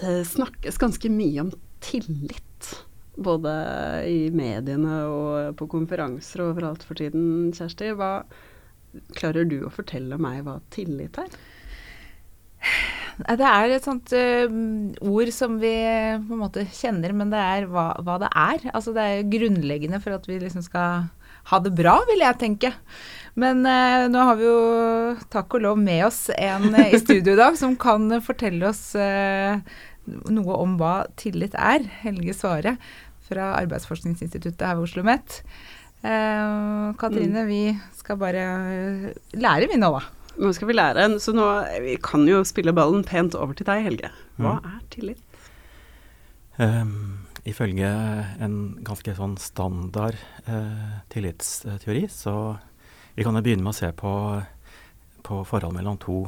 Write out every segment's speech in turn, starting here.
Det snakkes ganske mye om tillit. Både i mediene og på konferanser og overalt for tiden, Kjersti. Hva, klarer du å fortelle meg hva tillit er? Det er et sånt uh, ord som vi på en måte kjenner, men det er hva, hva, det er. Altså det er grunnleggende for at vi liksom skal ha det bra, vil jeg tenke. Men eh, nå har vi jo takk og lov med oss en eh, i studio i dag som kan fortelle oss noe om hva tillit er. Helge Svare fra Arbeidsforskningsinstituttet her ved Oslo OsloMet. Katrine, mm. vi skal bare lære vi nå, da. Nå skal vi lære. Så nå vi kan jo spille ballen pent over til deg, Helge. Hva mm. er tillit? Um, ifølge en ganske sånn standard eh, tillitsteori, så vi kan jo begynne med å se på, på forhold mellom to,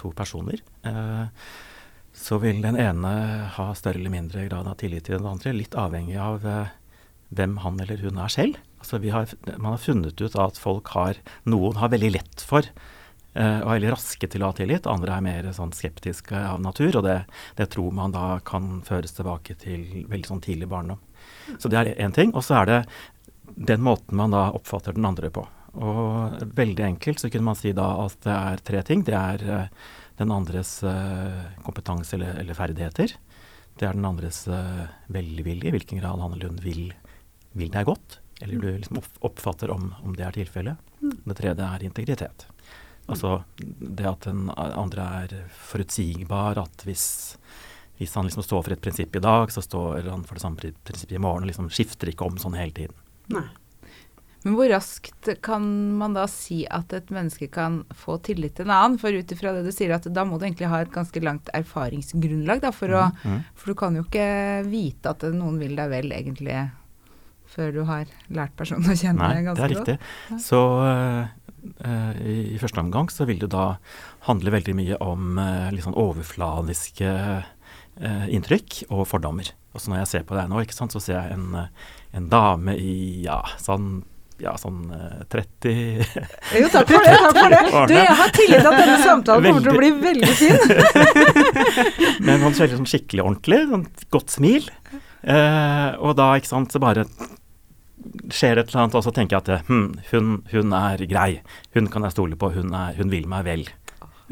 to personer. Eh, så vil den ene ha større eller mindre grad av tillit til den andre, litt avhengig av eh, hvem han eller hun er selv. Altså har, man har funnet ut at folk har Noen har veldig lett for og er veldig raske til å ha tillit. Andre er mer sånn skeptiske av natur, og det, det, tror man da kan føres tilbake til veldig sånn tidlig barndom. Så det er én ting. Og så er det den måten man da oppfatter den andre på. Og veldig enkelt så kunne man si da at det er tre ting. Det er uh, den andres uh, kompetanse eller, eller, ferdigheter. Det er den andres velvilje, i hvilken grad han eller hun vil, vil deg godt. Eller du liksom oppfatter om, om det er tilfellet. Mm. Det tredje er integritet. Altså det at den andre er forutsigbar, at hvis, hvis han liksom står for et prinsipp i dag, så står han for det samme prinsippet i morgen, og liksom skifter ikke om sånn hele tiden. Nei. Men hvor raskt kan man da si at et menneske kan få tillit til en annen? For ut ifra det du sier, at da må du egentlig ha et ganske langt erfaringsgrunnlag, da, for, å, mm, mm. for du kan jo ikke vite at noen vil deg vel, egentlig, før du har lært personen å kjenne Nei, ganske godt. Nei, det er riktig. Godt. Så Eh, i, i, første omgang så vil det da handle veldig mye om uh, litt sånn overfladiske uh, inntrykk og fordommer. Og så når jeg ser på deg nå, sant, så ser jeg en, en dame i ja, sånn ja, sånn 30 Jo, takk for det. takk for det. Du, jeg har tillit til at denne samtalen kommer til å bli veldig fin. Men han kjører sånn skikkelig ordentlig, sånn godt smil. Eh, og da, ikke sant, så bare skjer et eller annet, og så tenker jeg at hm, hun, hun, er grei. Hun kan jeg stole på. Hun, er, hun vil meg vel.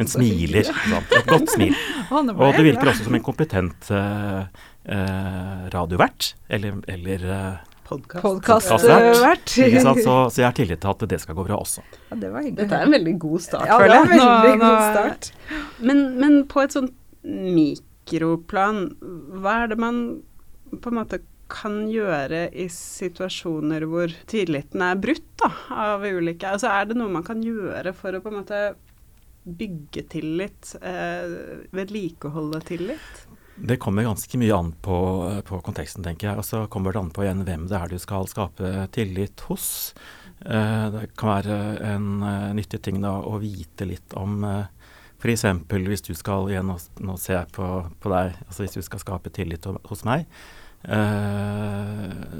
Hun smiler. Sant? Et godt smil. Og det virker også som en kompetent uh, uh, radiovert. Eller, eller uh, Podkastvert. Så, så, jeg har tillit til at det skal gå bra også. Ja, det var hyggelig. Dette er en veldig god start, ja, føler jeg. Veldig nå, god start. Men, men på et sånt mikroplan, hva er det man på en måte kan gjøre i situasjoner hvor tilliten er brutt da, av ulike Altså er det noe man kan gjøre for å på en måte bygge tillit, eh, vedlikeholde tillit? Det kommer ganske mye an på, på, konteksten, tenker jeg. Og så kommer det an på igjen hvem det er du skal skape tillit hos. Eh, det kan være en uh, nyttig ting da å vite litt om eh, F.eks. hvis du skal igjen, nå, nå ser jeg på, på, deg, altså hvis du skal skape tillit hos meg, Eh,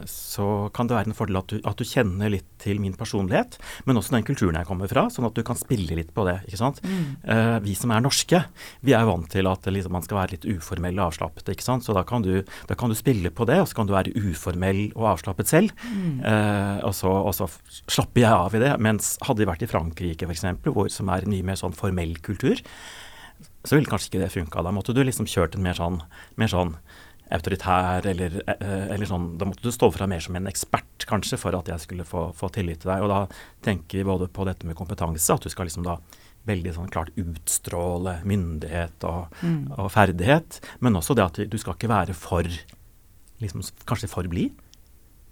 så kan det være en fordel at du, at du, kjenner litt til min personlighet, men også den kulturen jeg kommer fra, sånn at du kan spille litt på det. ikke sant? Mm. Uh, vi som er norske, vi er vant til at liksom, man skal være litt uformell og avslappet. ikke sant? Så da kan, du, da kan, du, spille på det, og så kan du være uformell og avslappet selv. Mm. Uh, og, så, og, så, slapper jeg av i det. Mens hadde vi vært i Frankrike f.eks., hvor som er mye mer sånn formell kultur, så ville kanskje ikke det funka. Da måtte du liksom kjørt en mer sånn, mer sånn autoritær, eller, eh, eller, sånn Da måtte du stå fra mer som en ekspert, kanskje, for at jeg skulle få, få, tillit til deg. Og da tenker vi både på dette med kompetanse, at du skal liksom da veldig sånn klart utstråle myndighet og, mm. og ferdighet, men også det at du skal ikke være for liksom, Kanskje for blid.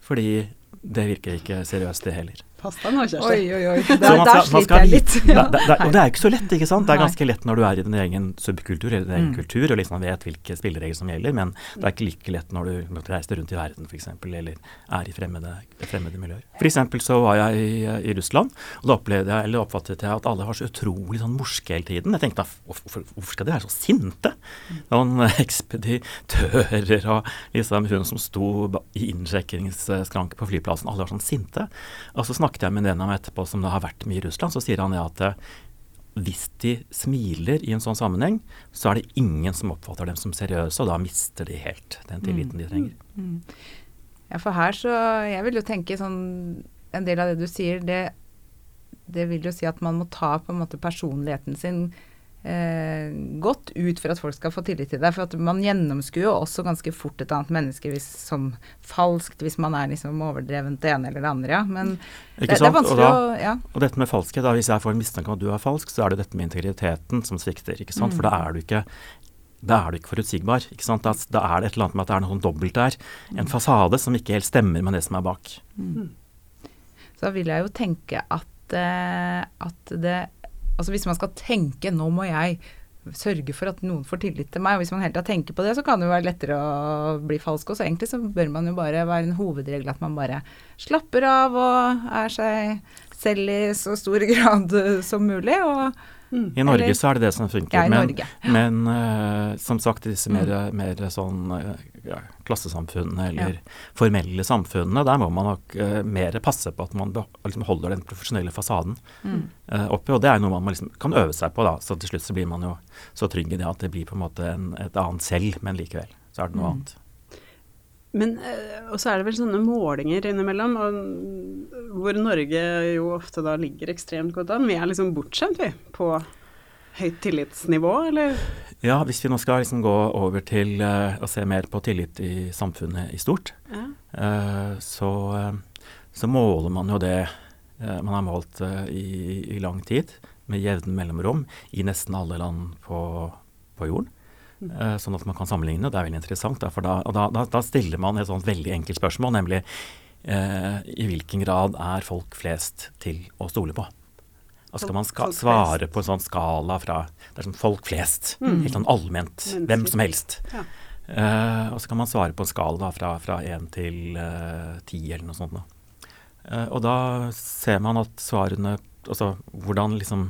Fordi det virker ikke seriøst, det heller. Pass deg nå, Kjersti. Oi, oi, oi. Der, der sliter jeg litt. Ja. Det, det, og det er ikke så lett, ikke sant. Det er ganske lett når du er i din egen subkultur eller din egen mm. kultur og liksom vet hvilke spilleregler som gjelder, men det er ikke like lett når du reiser rundt i verden f.eks. eller er i fremmede, fremmede miljøer. F.eks. så var jeg i, i, Russland, og da opplevde jeg, eller oppfattet jeg at alle var så utrolig sånn morske hele tiden. Jeg tenkte hvorfor, hvorfor skal de være så sinte? Noen ekspeditører og liksom hun som sto i innsjekkingsskranke på flyplassen, alle var sånn sinte. Og så snakket jeg med en av etterpå som det har vært mye i Russland, så sier han ja at hvis de smiler i en sånn sammenheng, så er det ingen som oppfatter dem som seriøse, og da mister de helt den tilliten de trenger. Mm. Ja, for her så Jeg vil jo tenke sånn En del av det du sier, det, det vil jo si at man må ta på en måte personligheten sin eh, godt ut for at folk skal få tillit til deg. For at man gjennomskuer jo også ganske fort et annet menneske hvis, som falskt, hvis man er liksom overdrevent det ene eller det andre, ja. Men det, det, er vanskelig og da, å ja. Og dette med falskhet, da, hvis jeg får en mistanke om at du er falsk, så er det dette med integriteten som svikter. ikke sant? Mm. For da er du ikke da er du ikke forutsigbar. ikke sant? Da, da, er det et eller annet med at det er noe dobbelt der. En mm. fasade som ikke helt stemmer med det som er bak. Mm. Så vil jeg jo tenke at, eh, at det Altså hvis man skal tenke nå må jeg sørge for at noen får tillit til meg, og hvis man hele tatt tenker på det, så kan det jo være lettere å bli falsk også. Egentlig så bør man jo bare være en hovedregel at man bare slapper av og er seg selv i så stor grad som mulig. og Mm. I Norge Eller, så er det det som funker. Ja, men, men uh, som sagt, disse mer, mm. mer sånn uh, ja, klassesamfunnene eller ja. formelle samfunnene, der må man nok uh, mer passe på at man liksom holder den profesjonelle fasaden mm. oppe. Og det er noe man liksom kan øve seg på, da. Så til slutt så blir man jo så trygg i det at det blir på en måte en, et annet selv, men likevel så er det noe mm. annet. Men Og så er det vel sånne målinger innimellom, hvor Norge jo ofte da ligger ekstremt godt an. Vi er liksom bortskjemt, vi, på høyt tillitsnivå, eller? Ja, hvis vi nå skal liksom gå over til uh, å se mer på tillit i samfunnet i stort, ja. uh, så, så, måler man jo det man har målt i, i, lang tid, med jevne mellomrom, i nesten alle land på, på jorden. Uh, sånn at man kan sammenligne. Det er veldig interessant. Da, for da, da, da, stiller man et sånt veldig enkelt spørsmål, nemlig eh, i hvilken grad er folk flest til å stole på? Og skal man ska svare på en sånn skala fra Det er sånn folk flest, mm. helt sånn allment, hvem som helst. Ja. Uh, og så kan man svare på en skala da, fra én til ti eller noe sånt. Da. og da ser man at svarene Altså hvordan liksom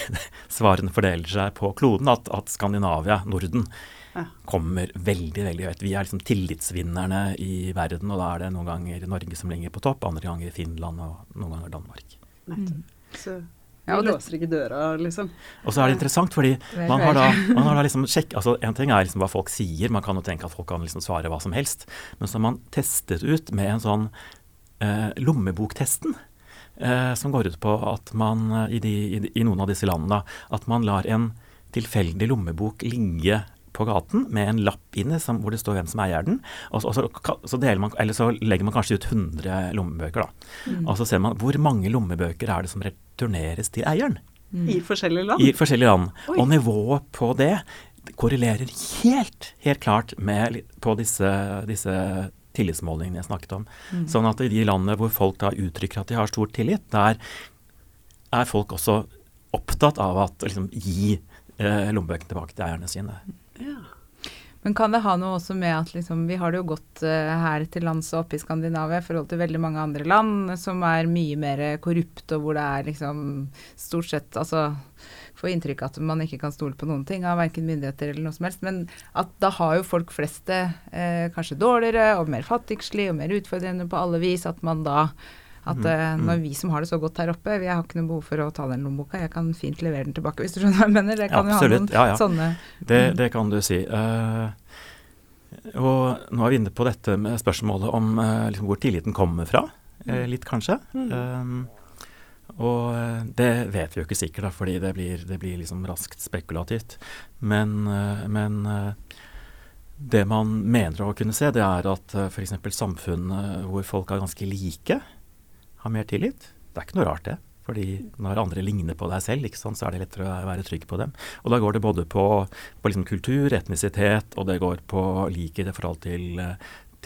svarene fordeler seg på kloden, at, at Skandinavia, Norden, ja. kommer veldig veldig høyt. Vi er liksom tillitsvinnerne i verden, og da er det noen ganger Norge som ligger på topp, andre ganger Finland og noen ganger Danmark. Mm. Så vi låser ikke døra, liksom. Og så er det interessant, fordi man har da, man har da liksom sjekk, altså En ting er liksom hva folk sier, man kan jo tenke at folk kan liksom svare hva som helst. Men så har man testet ut med en sånn eh, lommeboktesten eh, som går ut på at man eh, i, de, i, i, noen av disse landene at man lar en tilfeldig lommebok ligge på gaten med en lapp inni hvor det står hvem som eier den. Og så, og så, så, man, så legger man kanskje ut 100 lommebøker. da. Mm. Og så ser man hvor mange lommebøker er det som returneres til eieren. Mm. I forskjellige land? I forskjellige land. Oi. Og nivået på det korrelerer helt, helt klart med, på disse, disse tillitsmålingene jeg snakket om. Mm. Sånn at i de landene hvor folk da uttrykker at de har stor tillit, der er folk også opptatt av at liksom, gi eh, lommebøkene tilbake til eierne sine. Ja. Men kan det ha noe også med at liksom, vi har det jo godt uh, her til lands og oppe i Skandinavia i forhold til veldig mange andre land som er mye mer korrupte, og hvor det er liksom stort sett altså får inntrykk av at man ikke kan stole på noen ting av verken myndigheter eller noe som helst. Men at da har jo folk flest det eh, kanskje dårligere og mer fattigslig og mer utfordrende på alle vis. At man da at mm, eh, mm. når vi som har det så godt her oppe, vi har ikke noe behov for å ta den lommeboka, jeg kan fint levere den tilbake, hvis du skjønner hva jeg mener. Det kan ja, jo ha noen ja, ja. sånne det, mm. det, kan du si. Uh, og nå er vi inne på dette med spørsmålet om uh, liksom hvor tilliten kommer fra. Uh, litt, kanskje. Mm. Og eh, det vet vi jo ikke sikkert, da, fordi det blir, det blir liksom raskt spekulativt. Men, eh, men, eh, det man mener å kunne se, det er at f.eks. samfunn hvor folk er ganske like, har mer tillit. Det er ikke noe rart, det. Fordi når andre ligner på deg selv, sant, så er det lettere å være trygg på dem. Og da går det både på, på liksom kultur, etnisitet, og det går på likhet i forhold til,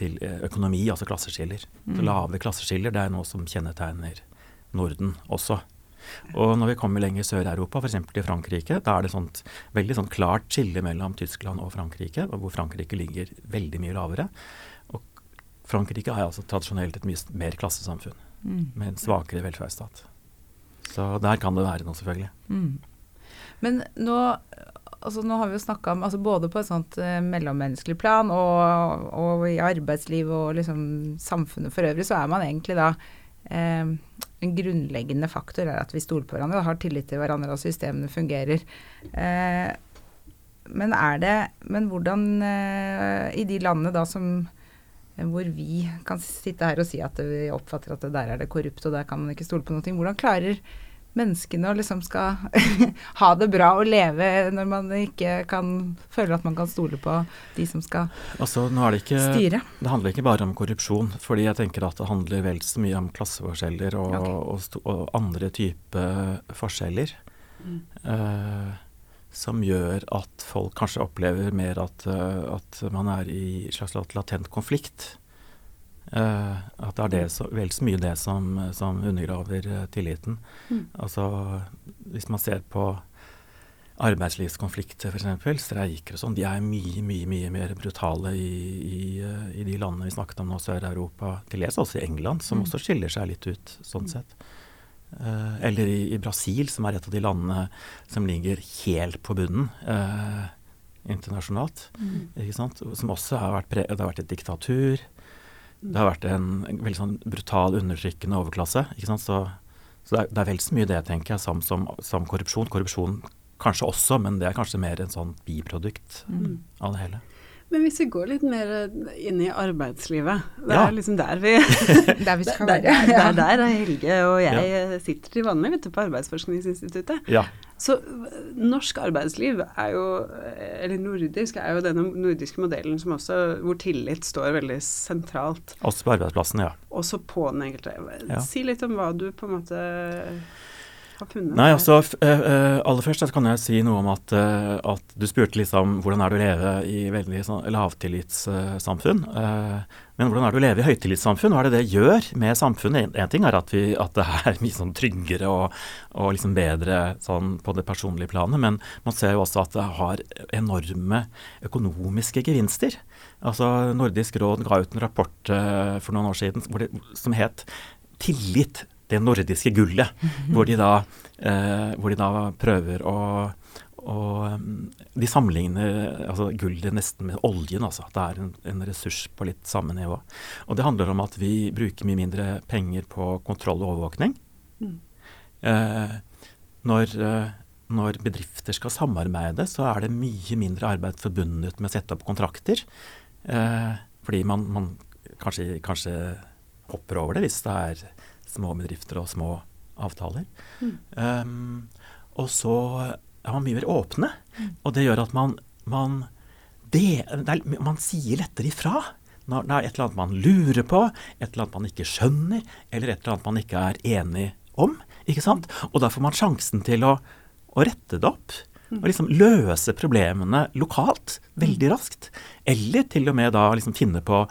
til økonomi, altså klasseskiller. Mm. Lave klasseskiller det er noe som kjennetegner Norden også. Og når vi kommer lenger sør i Europa, f.eks. i Frankrike, da er det sånt veldig sånt klart skille mellom Tyskland og Frankrike, hvor Frankrike ligger veldig mye lavere. Og Frankrike er altså tradisjonelt et mye mer klassesamfunn mm. med en svakere velferdsstat. Så der kan det være noe, selvfølgelig. Mm. Men nå, altså nå har vi jo snakka om altså både på et sånt eh, mellommenneskelig plan og, og, i arbeidsliv og liksom samfunnet for øvrig, så er man egentlig da eh, en grunnleggende faktor er at vi stoler på hverandre og har tillit til hverandre og systemene fungerer. Eh, men er det Men hvordan eh, I de landene da som hvor vi kan sitte her og si at vi oppfatter at der er det korrupt og der kan man ikke stole på noe. Hvordan klarer menneskene og liksom skal ha det bra og leve når man ikke kan føle at man kan stole på de som skal altså, nå er det ikke, styre. Det handler ikke bare om korrupsjon, fordi jeg tenker at det handler vel så mye om klasseforskjeller og, okay. og, og andre typer forskjeller. Mm. Uh, som gjør at folk kanskje opplever mer at, uh, at man er i slags latent konflikt. Uh, at det er det så, vel så mye det som, som undergraver uh, tilliten. Mm. Altså hvis man ser på arbeidslivskonflikter f.eks., streiker og sånn, de er mye, mye mye mer brutale i, i, i de landene vi snakket om nå, Sør-Europa, til dels også i England, som mm. også skiller seg litt ut sånn mm. sett. Uh, eller i, i, Brasil, som er et av de landene som ligger helt på bunnen uh, internasjonalt. Mm. Som også har vært, det har vært et diktatur. Det har vært en veldig sånn brutal, undertrykkende overklasse. Så, så, det, er, det er vel så mye det, tenker jeg, som, som, som, korrupsjon. Korrupsjon kanskje også, men det er kanskje mer en sånn biprodukt mm. av det hele. Men hvis vi går litt mer inn i arbeidslivet, det er liksom der vi Der vi skal være. Det er der Helge og jeg ja. sitter til vanlig vet du, på Arbeidsforskningsinstituttet. Ja. Så norsk arbeidsliv er jo, eller nordisk, er jo denne nordiske modellen som også, hvor tillit står veldig sentralt. Også på arbeidsplassen, ja. Også på den enkelte. Si litt om hva du på en måte har funnet? Nei, altså, uh, Aller først kan jeg si noe om at, uh, at du spurte liksom hvordan er det å leve i veldig sånn, lavtillitssamfunn. Men hvordan er det å leve i høytillitssamfunn? Hva er det det gjør med samfunnet? En, en ting er at, vi, at, det er mye sånn tryggere og, og liksom bedre sånn på det personlige planet, men man ser jo også at det har enorme økonomiske gevinster. Altså Nordisk råd ga ut en rapport for noen år siden som het 'Tillit det nordiske gullet, mm hvor, de da, eh, hvor, de da, prøver å, og De sammenligner altså gullet nesten med oljen, altså. Det er en, en, ressurs på litt samme nivå. Og det handler om at vi bruker mye mindre penger på kontroll og overvåkning. Mm. Eh, når, eh, når bedrifter skal samarbeide, så er det mye mindre arbeid forbundet med å sette opp kontrakter. Eh, fordi man, man kanskje, kanskje hopper over det hvis det er små bedrifter og små avtaler. Mm. Um, og så er man mye mer åpne. Mm. Og det gjør at man, man, det, det er, man sier lettere ifra. Når det er et eller annet man lurer på, et eller annet man ikke skjønner, eller et eller annet man ikke er enig om. ikke sant? Og da får man sjansen til å, å rette det opp. Mm. Og liksom løse problemene lokalt veldig raskt. Eller til og med da liksom finne på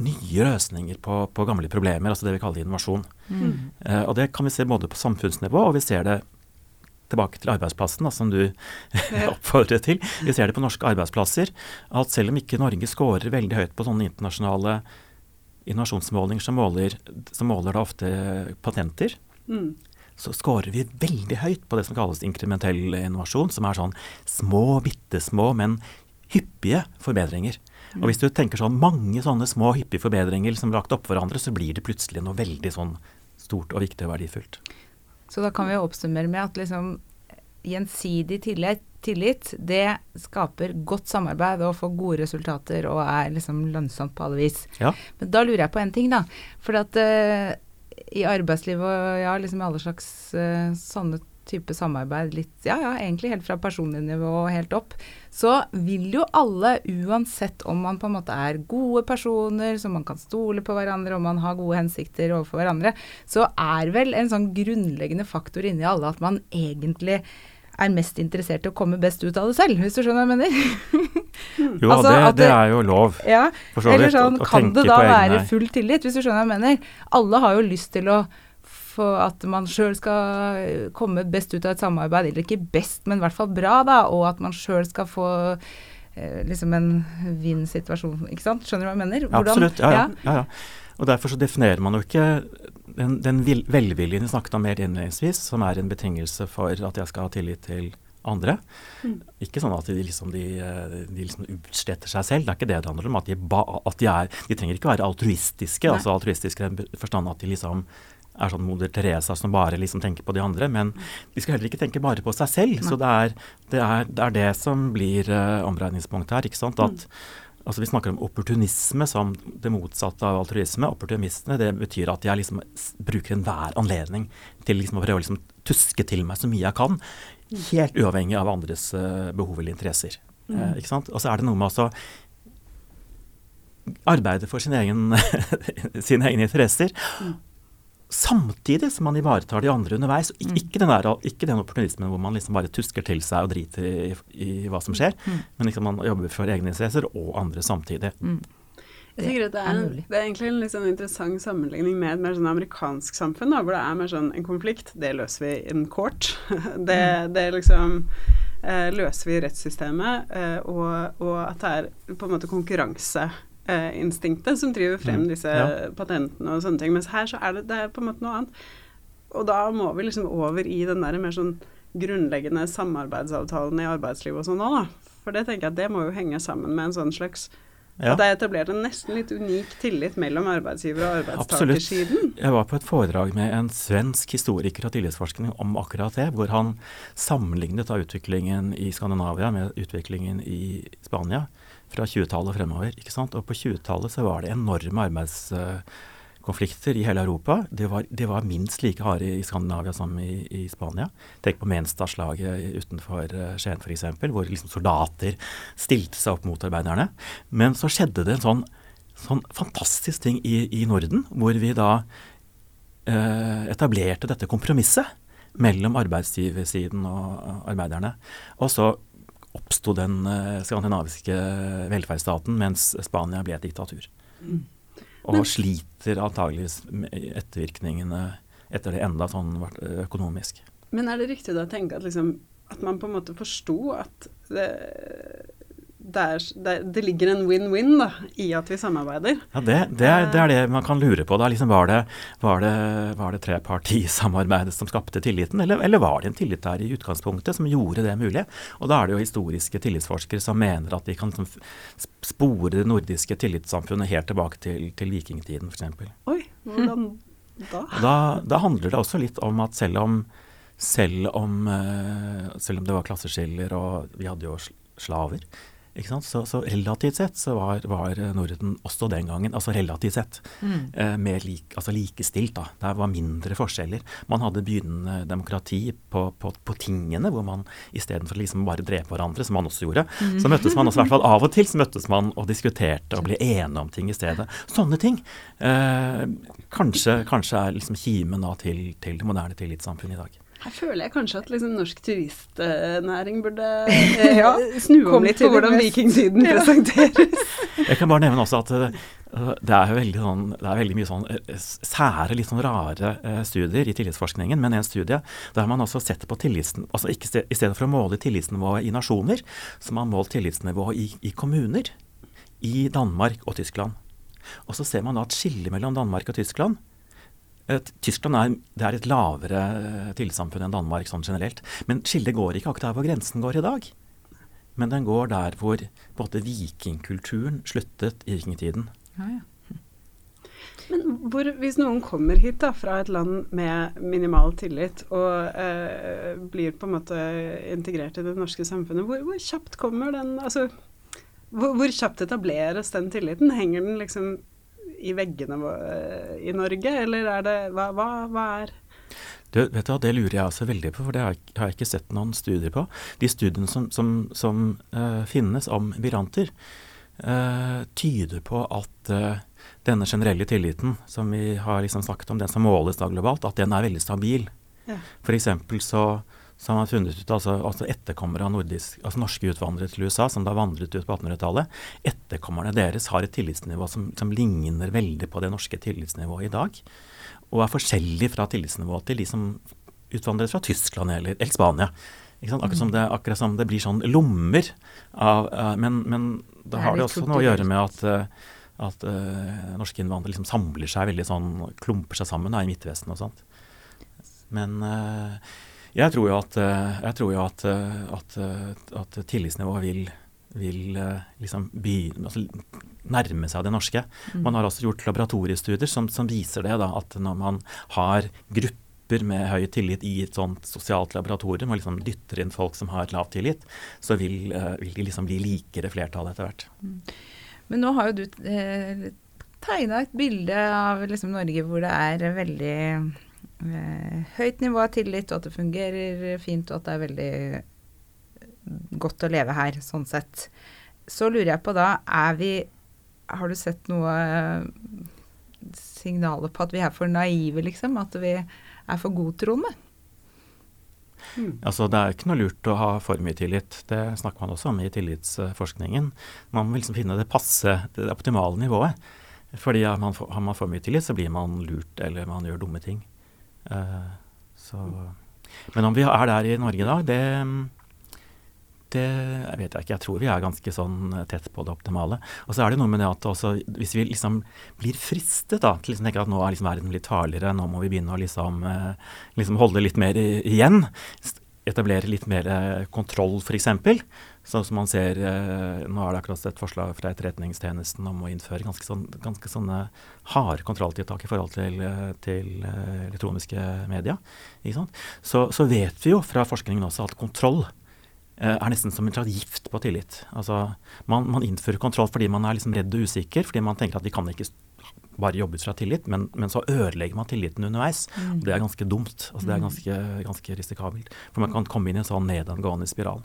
nye løsninger på, på, gamle problemer, altså det vi kaller innovasjon. Mm. Eh, og det kan vi se både på samfunnsnivå, og vi ser det tilbake til arbeidsplassen, da, som du oppfordret til. Vi ser det på norske arbeidsplasser, at selv om ikke Norge scorer veldig høyt på sånne internasjonale innovasjonsmålinger som måler, som måler da ofte patenter, mm. så scorer vi veldig høyt på det som kalles inkrementell innovasjon, som er sånn små, bitte små, men hyppige forbedringer. Og hvis du tenker sånn mange sånne små hyppige forbedringer som lagt oppå hverandre, så blir det plutselig noe veldig sånn stort og viktig og verdifullt. Så da kan vi oppsummere med at liksom gjensidig tillit, tillit, det skaper godt samarbeid og får gode resultater og er liksom lønnsomt på alle vis. Ja. Men da lurer jeg på en ting, da. For at uh, i arbeidslivet og ja, liksom alle slags uh, sånne type samarbeid litt, ja ja, egentlig helt fra personlig nivå og helt opp, så vil jo alle, uansett om man på en måte er gode personer, som man kan stole på hverandre, om man har gode hensikter overfor hverandre, så er vel en sånn grunnleggende faktor inni alle at man egentlig er mest interessert i å komme best ut av det selv, hvis du skjønner hva jeg mener? jo, altså, det, det, er jo lov. Ja, for så vidt. Eller sånn, kan det da være full tillit, hvis du skjønner hva jeg mener? Alle har jo lyst til å for at man sjøl skal komme best ut av et samarbeid, eller ikke best, men i hvert fall bra, da, og at man sjøl skal få eh, liksom en vinn-situasjon, ikke sant? Skjønner du hva jeg mener? Hvordan, Absolutt, ja, ja, ja, ja. Og derfor så definerer man jo ikke den, den velviljen vi snakket om mer innledningsvis, som er en betingelse for at jeg skal ha tillit til andre. Mm. Ikke sånn at de liksom, de, de liksom utsletter seg selv, det er ikke det det handler om. At de, ba, at de, er, de trenger ikke være altruistiske, Nei. altså altruistiske i den forstand at de liksom er sånn moder Teresa som bare liksom tenker på de andre. Men de skal heller ikke tenke bare på seg selv. Nei. Så det er det, er, det er det, som blir uh, omregningspunktet her. ikke sant? At mm. Altså Vi snakker om opportunisme som det motsatte av altruisme. Opportunistene det betyr at jeg liksom bruker enhver anledning til liksom å prøve å liksom tuske til meg så mye jeg kan. Helt uavhengig av andres uh, behov eller interesser. Mm. Uh, ikke sant? Og så er det noe med å arbeide for sin egen, sine egne interesser. Mm samtidig som man ivaretar de andre underveis. Ik mm. ikke, den der, ikke, den opportunismen hvor man liksom bare tusker til seg og driter i, i hva som skjer, mm. men liksom man jobber for egne interesser og andre samtidig. Mm. Jeg tenker at det er, en, det er egentlig en sånn interessant sammenligning med et mer sånn amerikansk samfunn, da, hvor det er mer sånn en konflikt, det løser vi in court. det, mm. det liksom eh, løser vi i rettssystemet, eh, og, og, at det er på en måte konkurranse instinktet som driver frem mm. disse ja. patentene og sånne ting. Mens her så er det, det er på en måte noe annet. Og da må vi liksom over i den der mer sånn grunnleggende samarbeidsavtalen i arbeidslivet og sånn òg, da. For det tenker jeg at det må jo henge sammen med en sånn slags ja. Det er etablert en nesten litt unik tillit mellom arbeidsgiver- og arbeidstakersiden. Absolutt. Jeg var på et foredrag med en svensk historiker og tillitsforskning om akkurat det, hvor han sammenlignet av utviklingen i Skandinavia med utviklingen i Spania fra 20-tallet fremover. ikke sant? Og på 20-tallet så var det enorme arbeidskonflikter i hele Europa. Det var, det var minst like harde i Skandinavia som i, i Spania. Tenk på Menstadslaget utenfor uh, Skien f.eks., hvor liksom soldater stilte seg opp mot arbeiderne. Men så skjedde det en sånn, sånn fantastisk ting i, i, Norden, hvor vi da eh, etablerte dette kompromisset mellom arbeidsgiversiden og arbeiderne. Og så oppsto den uh, skandinaviske velferdsstaten, mens Spania ble et diktatur. Mm. Og Men, sliter antageligvis med ettervirkningene etter det enda sånn økonomisk. Men er det riktig da å tenke at, liksom, at man på en måte forsto at det, der, er, det ligger en win-win i at vi samarbeider. Ja, det, det, er, det, er, det man kan lure på. Liksom, var, det, var, det, var det trepartisamarbeidet som skapte tilliten, eller, eller, var det en tillit der i utgangspunktet som gjorde det mulig? Og Da er det jo historiske tillitsforskere som mener at de kan som, spore det nordiske tillitssamfunnet helt tilbake til, til vikingtiden f.eks. Oi, hvordan da? da? Da handler det også litt om at selv om selv om, uh, selv om det var klasseskiller og vi hadde jo slaver, så, så, relativt sett så var, var, Norden også den gangen, altså relativt sett, mm. eh, mer lik, altså likestilt. da. Der var mindre forskjeller. Man hadde begynnende demokrati på, på, på tingene, hvor man istedenfor liksom bare drepe hverandre, som man også gjorde, mm. så møttes man også, i hvert fall av og til så møttes man og diskuterte og ble enige om ting i stedet. Sånne ting eh, kanskje, kanskje, er liksom kimen da, til, til det moderne tillitssamfunnet i dag. Her føler jeg kanskje at liksom norsk turistnæring burde eh, ja, snu om litt på hvordan vikingtiden ja. presenteres. jeg kan bare nevne også at uh, det er, veldig, sånn, det er veldig mye sånn uh, sære, litt sånn rare uh, studier i tillitsforskningen. Men en studie der man også sett på tillitsen, altså ikke sted, I stedet for å måle tillitsnivået i nasjoner, så har man målt tillitsnivået i, i kommuner i Danmark og Tyskland. Og så ser man da et skille mellom Danmark og Tyskland Tyskland er, det er et lavere tilsamfunn tillitssamfunn enn Danmark sånn generelt. Men skillet går ikke akkurat der hvor grensen går i dag. Men den går der hvor både vikingkulturen sluttet i vikingtiden. Ja, ja. Men hvor, hvis noen kommer hit da, fra et land med minimal tillit og eh, blir på en måte integrert i det norske samfunnet, hvor, hvor kjapt kommer den altså, hvor, hvor, kjapt etableres den tilliten? Henger den liksom i veggene i Norge, eller er det Hva, hva, hva er det, vet du, det lurer jeg også veldig på, for det har jeg, har jeg ikke sett noen studier på. De studiene som, som, som uh, finnes om migranter, uh, tyder på at uh, denne generelle tilliten som vi har liksom snakket om, den som måles da globalt, at den er veldig stabil. Ja. F.eks. så så har man funnet ut altså, altså etterkommere av nordisk, altså norske utvandrere til USA, som da vandret ut på 1800-tallet, etterkommerne deres har et tillitsnivå som, som, ligner veldig på det norske tillitsnivået i dag. Og er forskjellig fra tillitsnivået til de som utvandret fra Tyskland eller, eller Spania. Akkurat som, det, akkurat, som det, blir sånn lommer av uh, Men, men da har det også noe å gjøre med at, uh, at uh, norske innvandrere liksom samler seg veldig sånn, klumper seg sammen da, i Midtvesten og sånt. Men uh, Jeg tror jo at, jeg tror jo at, at, at tillitsnivået vil, vil liksom begynne, altså nærme seg det norske. Mm. Man har også gjort laboratoriestudier som, som viser det, da, at når man har grupper med høy tillit i et sånt sosialt laboratorium, og liksom dytter inn folk som har lav tillit, så vil, vil de liksom bli likere flertallet etter hvert. Mm. Men nå har jo du eh, tegna et bilde av liksom Norge hvor det er veldig eh, høyt nivå av tillit, og at det fungerer fint, og at det er veldig godt å leve her, sånn sett. Så lurer jeg på da, er vi Har du sett noe eh, signaler på at vi er for naive, liksom? At vi er for godtroende? Mm. Altså, det er ikke noe lurt å ha for mye tillit. Det snakker man også om i tillitsforskningen. Man må liksom finne det passe, det optimale nivået. Fordi har man, for, har man for mye tillit, så blir man lurt, eller man gjør dumme ting. Uh, så. Men om vi er der i Norge i dag, det, det jeg vet jeg ikke. Jeg tror vi er ganske sånn tett på det optimale. Og så er det noe med det at også, hvis vi liksom blir fristet da, til liksom tenke at nå er liksom verden litt farligere, nå må vi begynne å liksom, uh, liksom holde litt mer igjen etablere litt mer eh, kontroll, f.eks. Sånn som man ser eh, Nå er det akkurat et forslag fra Etterretningstjenesten om å innføre ganske, sånn, ganske sånne harde kontrolltiltak i forhold til, eh, til elektroniske media. Så, så, vet vi jo fra forskningen også at kontroll er nesten som en slags gift på tillit. Altså, man, man innfører kontroll fordi man er liksom redd og usikker, fordi man tenker at vi kan ikke bare jobbe ut fra tillit, men, men, så ødelegger man tilliten underveis. Mm. Det er ganske dumt. Altså, det er mm. ganske, ganske, risikabelt. For man kan komme inn i en sånn nedadgående spiral.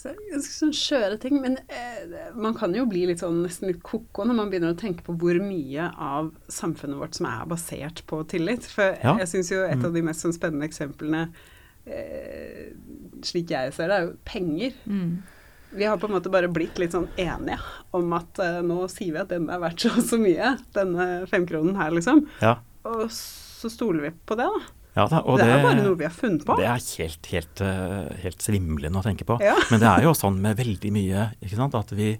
Så ganske sånn skjøre ting. Men eh, man kan jo bli litt sånn nesten litt ko-ko når man begynner å tenke på hvor mye av samfunnet vårt som er basert på tillit. For ja. jeg syns jo et mm. av de mest sånn spennende eksemplene, eh, slik jeg ser det, er jo penger. Mm. Vi har på en måte bare blitt litt sånn enige om at uh, nå sier vi at den er verdt så og så mye, denne femkronen her, liksom. Ja. Og så stoler vi på det, da. Ja, da, det, det er bare noe vi har funnet på. Det er helt, helt, uh, helt svimlende å tenke på. Ja. Men det er jo sånn med veldig mye ikke sant, at vi,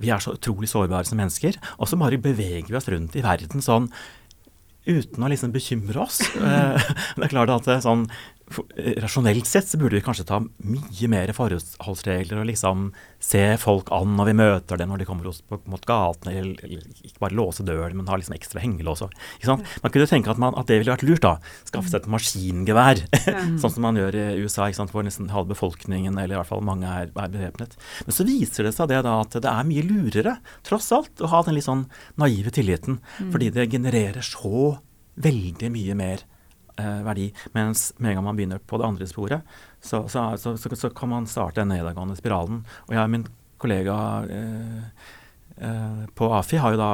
vi er så utrolig sårbare som mennesker. Og så bare beveger vi oss rundt i verden sånn uten å liksom bekymre oss. Uh, det er klart at det, sånn, Rasjonelt sett så burde vi kanskje ta mye mer forholdsregler og liksom se folk an når vi møter dem når de kommer på, mot gatene, eller, eller, ikke bare låse døren, men ha liksom ekstra hengelås. Man kunne tenke at, man, at, det ville vært lurt, da. Skaffe seg et maskingevær, sånn som man gjør i USA, hvor nesten halve befolkningen, eller i hvert fall mange, er, er bevæpnet. Men så viser det seg det da at det er mye lurere, tross alt, å ha den litt sånn naive tilliten, mm. fordi det genererer så veldig mye mer eh, verdi. Mens med en gang man begynner på det andre sporet, så, så, så, så kan man starte den nedadgående spiralen. Og jeg og min kollega eh, eh, på AFI har jo da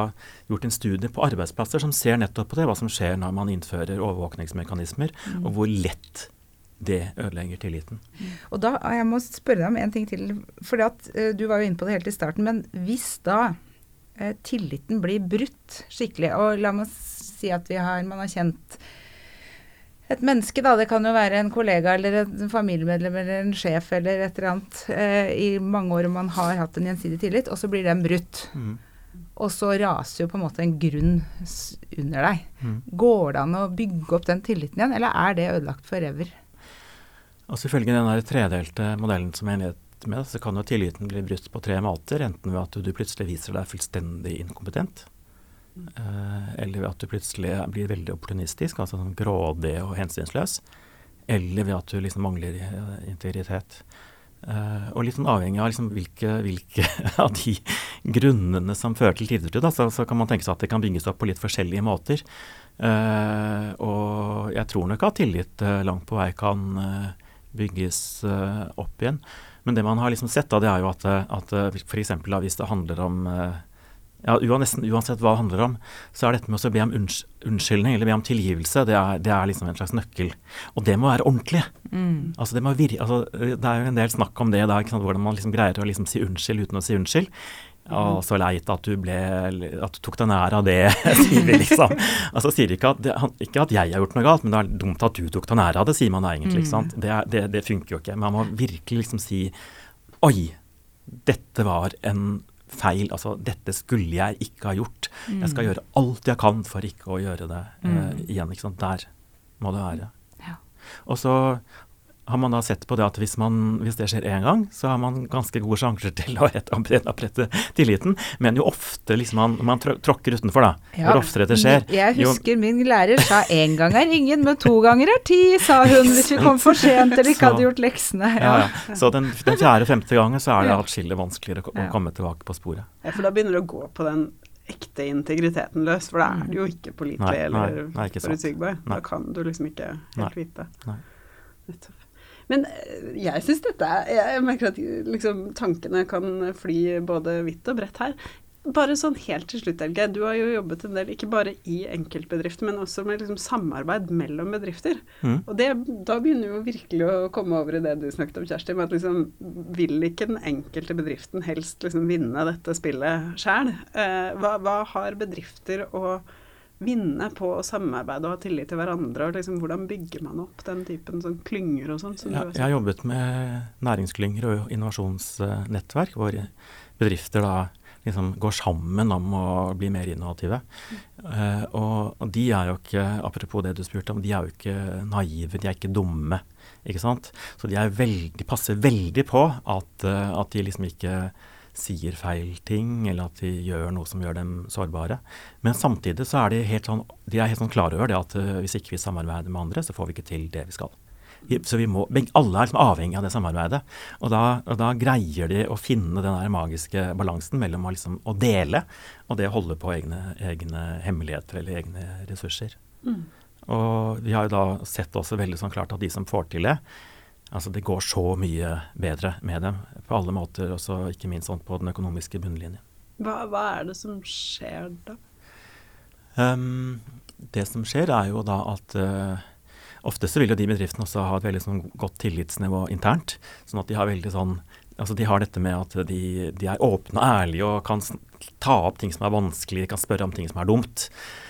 gjort en studie på arbeidsplasser som ser nettopp på det, hva som skjer når man innfører overvåkningsmekanismer, mm. og hvor lett det ødelegger tilliten. Og da, Jeg må spørre deg om en ting til. for at, uh, Du var jo inne på det helt i starten. Men hvis da uh, tilliten blir brutt skikkelig, og la meg si at har, man har kjent et menneske, da, det kan jo være en kollega eller en familiemedlem eller en sjef eller et eller annet, eh, i mange år man har hatt en gjensidig tillit, og så blir den brutt. Mm. Og så raser jo på en måte en grunn under deg. Mm. Går det an å bygge opp den tilliten igjen, eller er det ødelagt forever? Altså Ifølge den der tredelte modellen som jeg innledet med, så kan jo tilliten bli brutt på tre måter. Enten ved at du plutselig viser deg fullstendig inkompetent. Eh, eller ved at du plutselig blir veldig opportunistisk, altså sånn grådig og hensynsløs. Eller ved at du liksom mangler eh, integritet. Uh, og litt sånn avhengig av liksom hvilke, hvilke av de grunnene som fører til tidligere, så, så, kan man tenke seg at det kan bygges opp på litt forskjellige måter. Og jeg tror nok at tillit langt på vei kan bygges opp igjen. Men det man har liksom sett, da, det er jo at, at f.eks. hvis det handler om ja, uansett, uansett, hva det handler om, så er dette med å be om unnskyldning eller be om tilgivelse, det er, det er, liksom en slags nøkkel. Og det må være ordentlig. Mm. Altså det, må virke, altså det, er jo en del snakk om det, da, hvordan man liksom greier å liksom si unnskyld uten å si unnskyld. Ja, mm. så leit at du ble At du tok deg nær av det, sier vi liksom. Altså sier ikke at, det, ikke at jeg har gjort noe galt, men det er dumt at du tok deg nær av det, sier man da egentlig. Mm. Det, det, det funker jo ikke. Man må virkelig liksom si Oi, dette var en feil. Altså, dette skulle jeg ikke ha gjort. Mm. Jeg skal mm. gjøre alt jeg kan for ikke å gjøre det uh, igjen. ikke sant? Der må det være. Ja. Og så har man da sett på det at hvis, man, hvis det skjer én gang, så har man ganske gode sjanser til å opprette tilliten. Men jo ofte liksom man, man tråkker utenfor, da, ja. hvor oftere det skjer Jeg husker jo, min lærer sa én gang er ingen, men to ganger er ti, sa hun hvis vi kom for sent eller ikke hadde gjort leksene. Ja. Ja, så den, den fjerde-femte gangen så er det atskillig vanskeligere å, å komme tilbake på sporet. Ja, for da begynner det å gå på den ekte integriteten løs, for da er du jo ikke pålitelig eller forutsigbar. Da kan du liksom ikke helt nei, vite. Nei. Men eh, jeg syns dette er Jeg merker at liksom, tankene kan fly både vidt og bredt her. Bare sånn helt til slutt, Helge. Du har jo jobbet en del, ikke bare i enkeltbedrifter, men også med liksom samarbeid mellom bedrifter. Mm. Og det, da begynner vi jo virkelig å komme over i det du snakket om, Kjersti, med at liksom vil ikke den enkelte bedriften helst liksom vinne dette spillet sjæl? Eh, hva, hva, har bedrifter å vinne på å samarbeide og ha tillit til hverandre? og liksom, Hvordan bygger man opp den typen sånn klynger og sånn? Ja, jeg har jobbet med næringsklynger og innovasjonsnettverk, hvor bedrifter da liksom går sammen om å bli mer innovative. Uh, og, de er jo ikke, apropos det du spurte om, de er jo ikke naive, de er ikke dumme. ikke sant? Så de, veldig, passer veldig på at, uh, at, de liksom ikke sier feil ting, eller at de gjør noe som gjør dem sårbare. Men samtidig så er de helt sånn, de er helt sånn klar over det at uh, hvis ikke vi samarbeider med andre, så får vi ikke til det vi skal. Så vi må, alle er liksom avhengig av det samarbeidet. Og da, og da, greier de å finne den der magiske balansen mellom å, liksom, å dele og det å holde på egne, egne hemmeligheter eller egne ressurser. Mm. Og vi har jo da sett også veldig sånn klart at de som får til det, altså det går så mye bedre med dem på alle måter, også ikke minst sånn på den økonomiske bunnlinjen. Hva, hva er det som skjer da? Um, det som skjer, er jo da at uh, Ofte så vil jo de bedriftene også ha et veldig sånn godt tillitsnivå internt. Sånn at de har veldig sånn Altså de har dette med at de, de er åpne og ærlige og kan ta opp ting som er vanskelig, de kan spørre om ting som er dumt.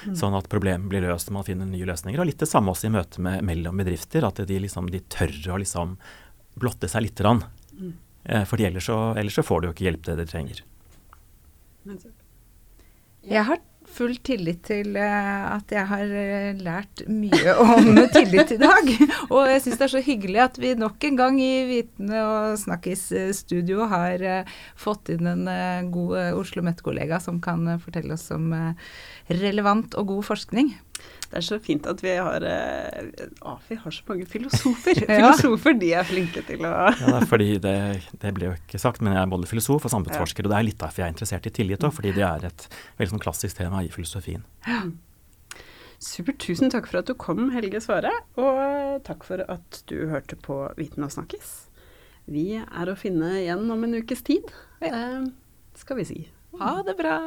Mm. Sånn at problemet blir løst og man finner nye løsninger. Og litt det samme også i møte med, mellom bedrifter. At de, liksom, de tør å liksom blotte seg lite grann. Mm. Eh, for ellers så, ellers så får du jo ikke hjelp det de trenger. Jeg har full tillit til uh, at jeg har uh, lært mye om tillit i dag. Og jeg syns det er så hyggelig at vi nok en gang i Vitne og Snakkis-studio har uh, fått inn en god Oslo Met-kollega som kan fortelle oss om relevant og god forskning. Det er så fint at vi har eh, AFI har så mange filosofer. Filosofer, de er flinke til å Ja, det fordi det, det ble jo ikke sagt, men jeg er både filosof og samfunnsforsker. Og det er litt derfor jeg er interessert i tillit òg, fordi det er et veldig sånn klassisk tema i filosofien. Ja. Supert. Tusen takk for at du kom, Helge Svare. Og takk for at du hørte på Viten og snakkes. Vi er å finne igjen om en ukes tid, eh, skal vi si. Ha det bra.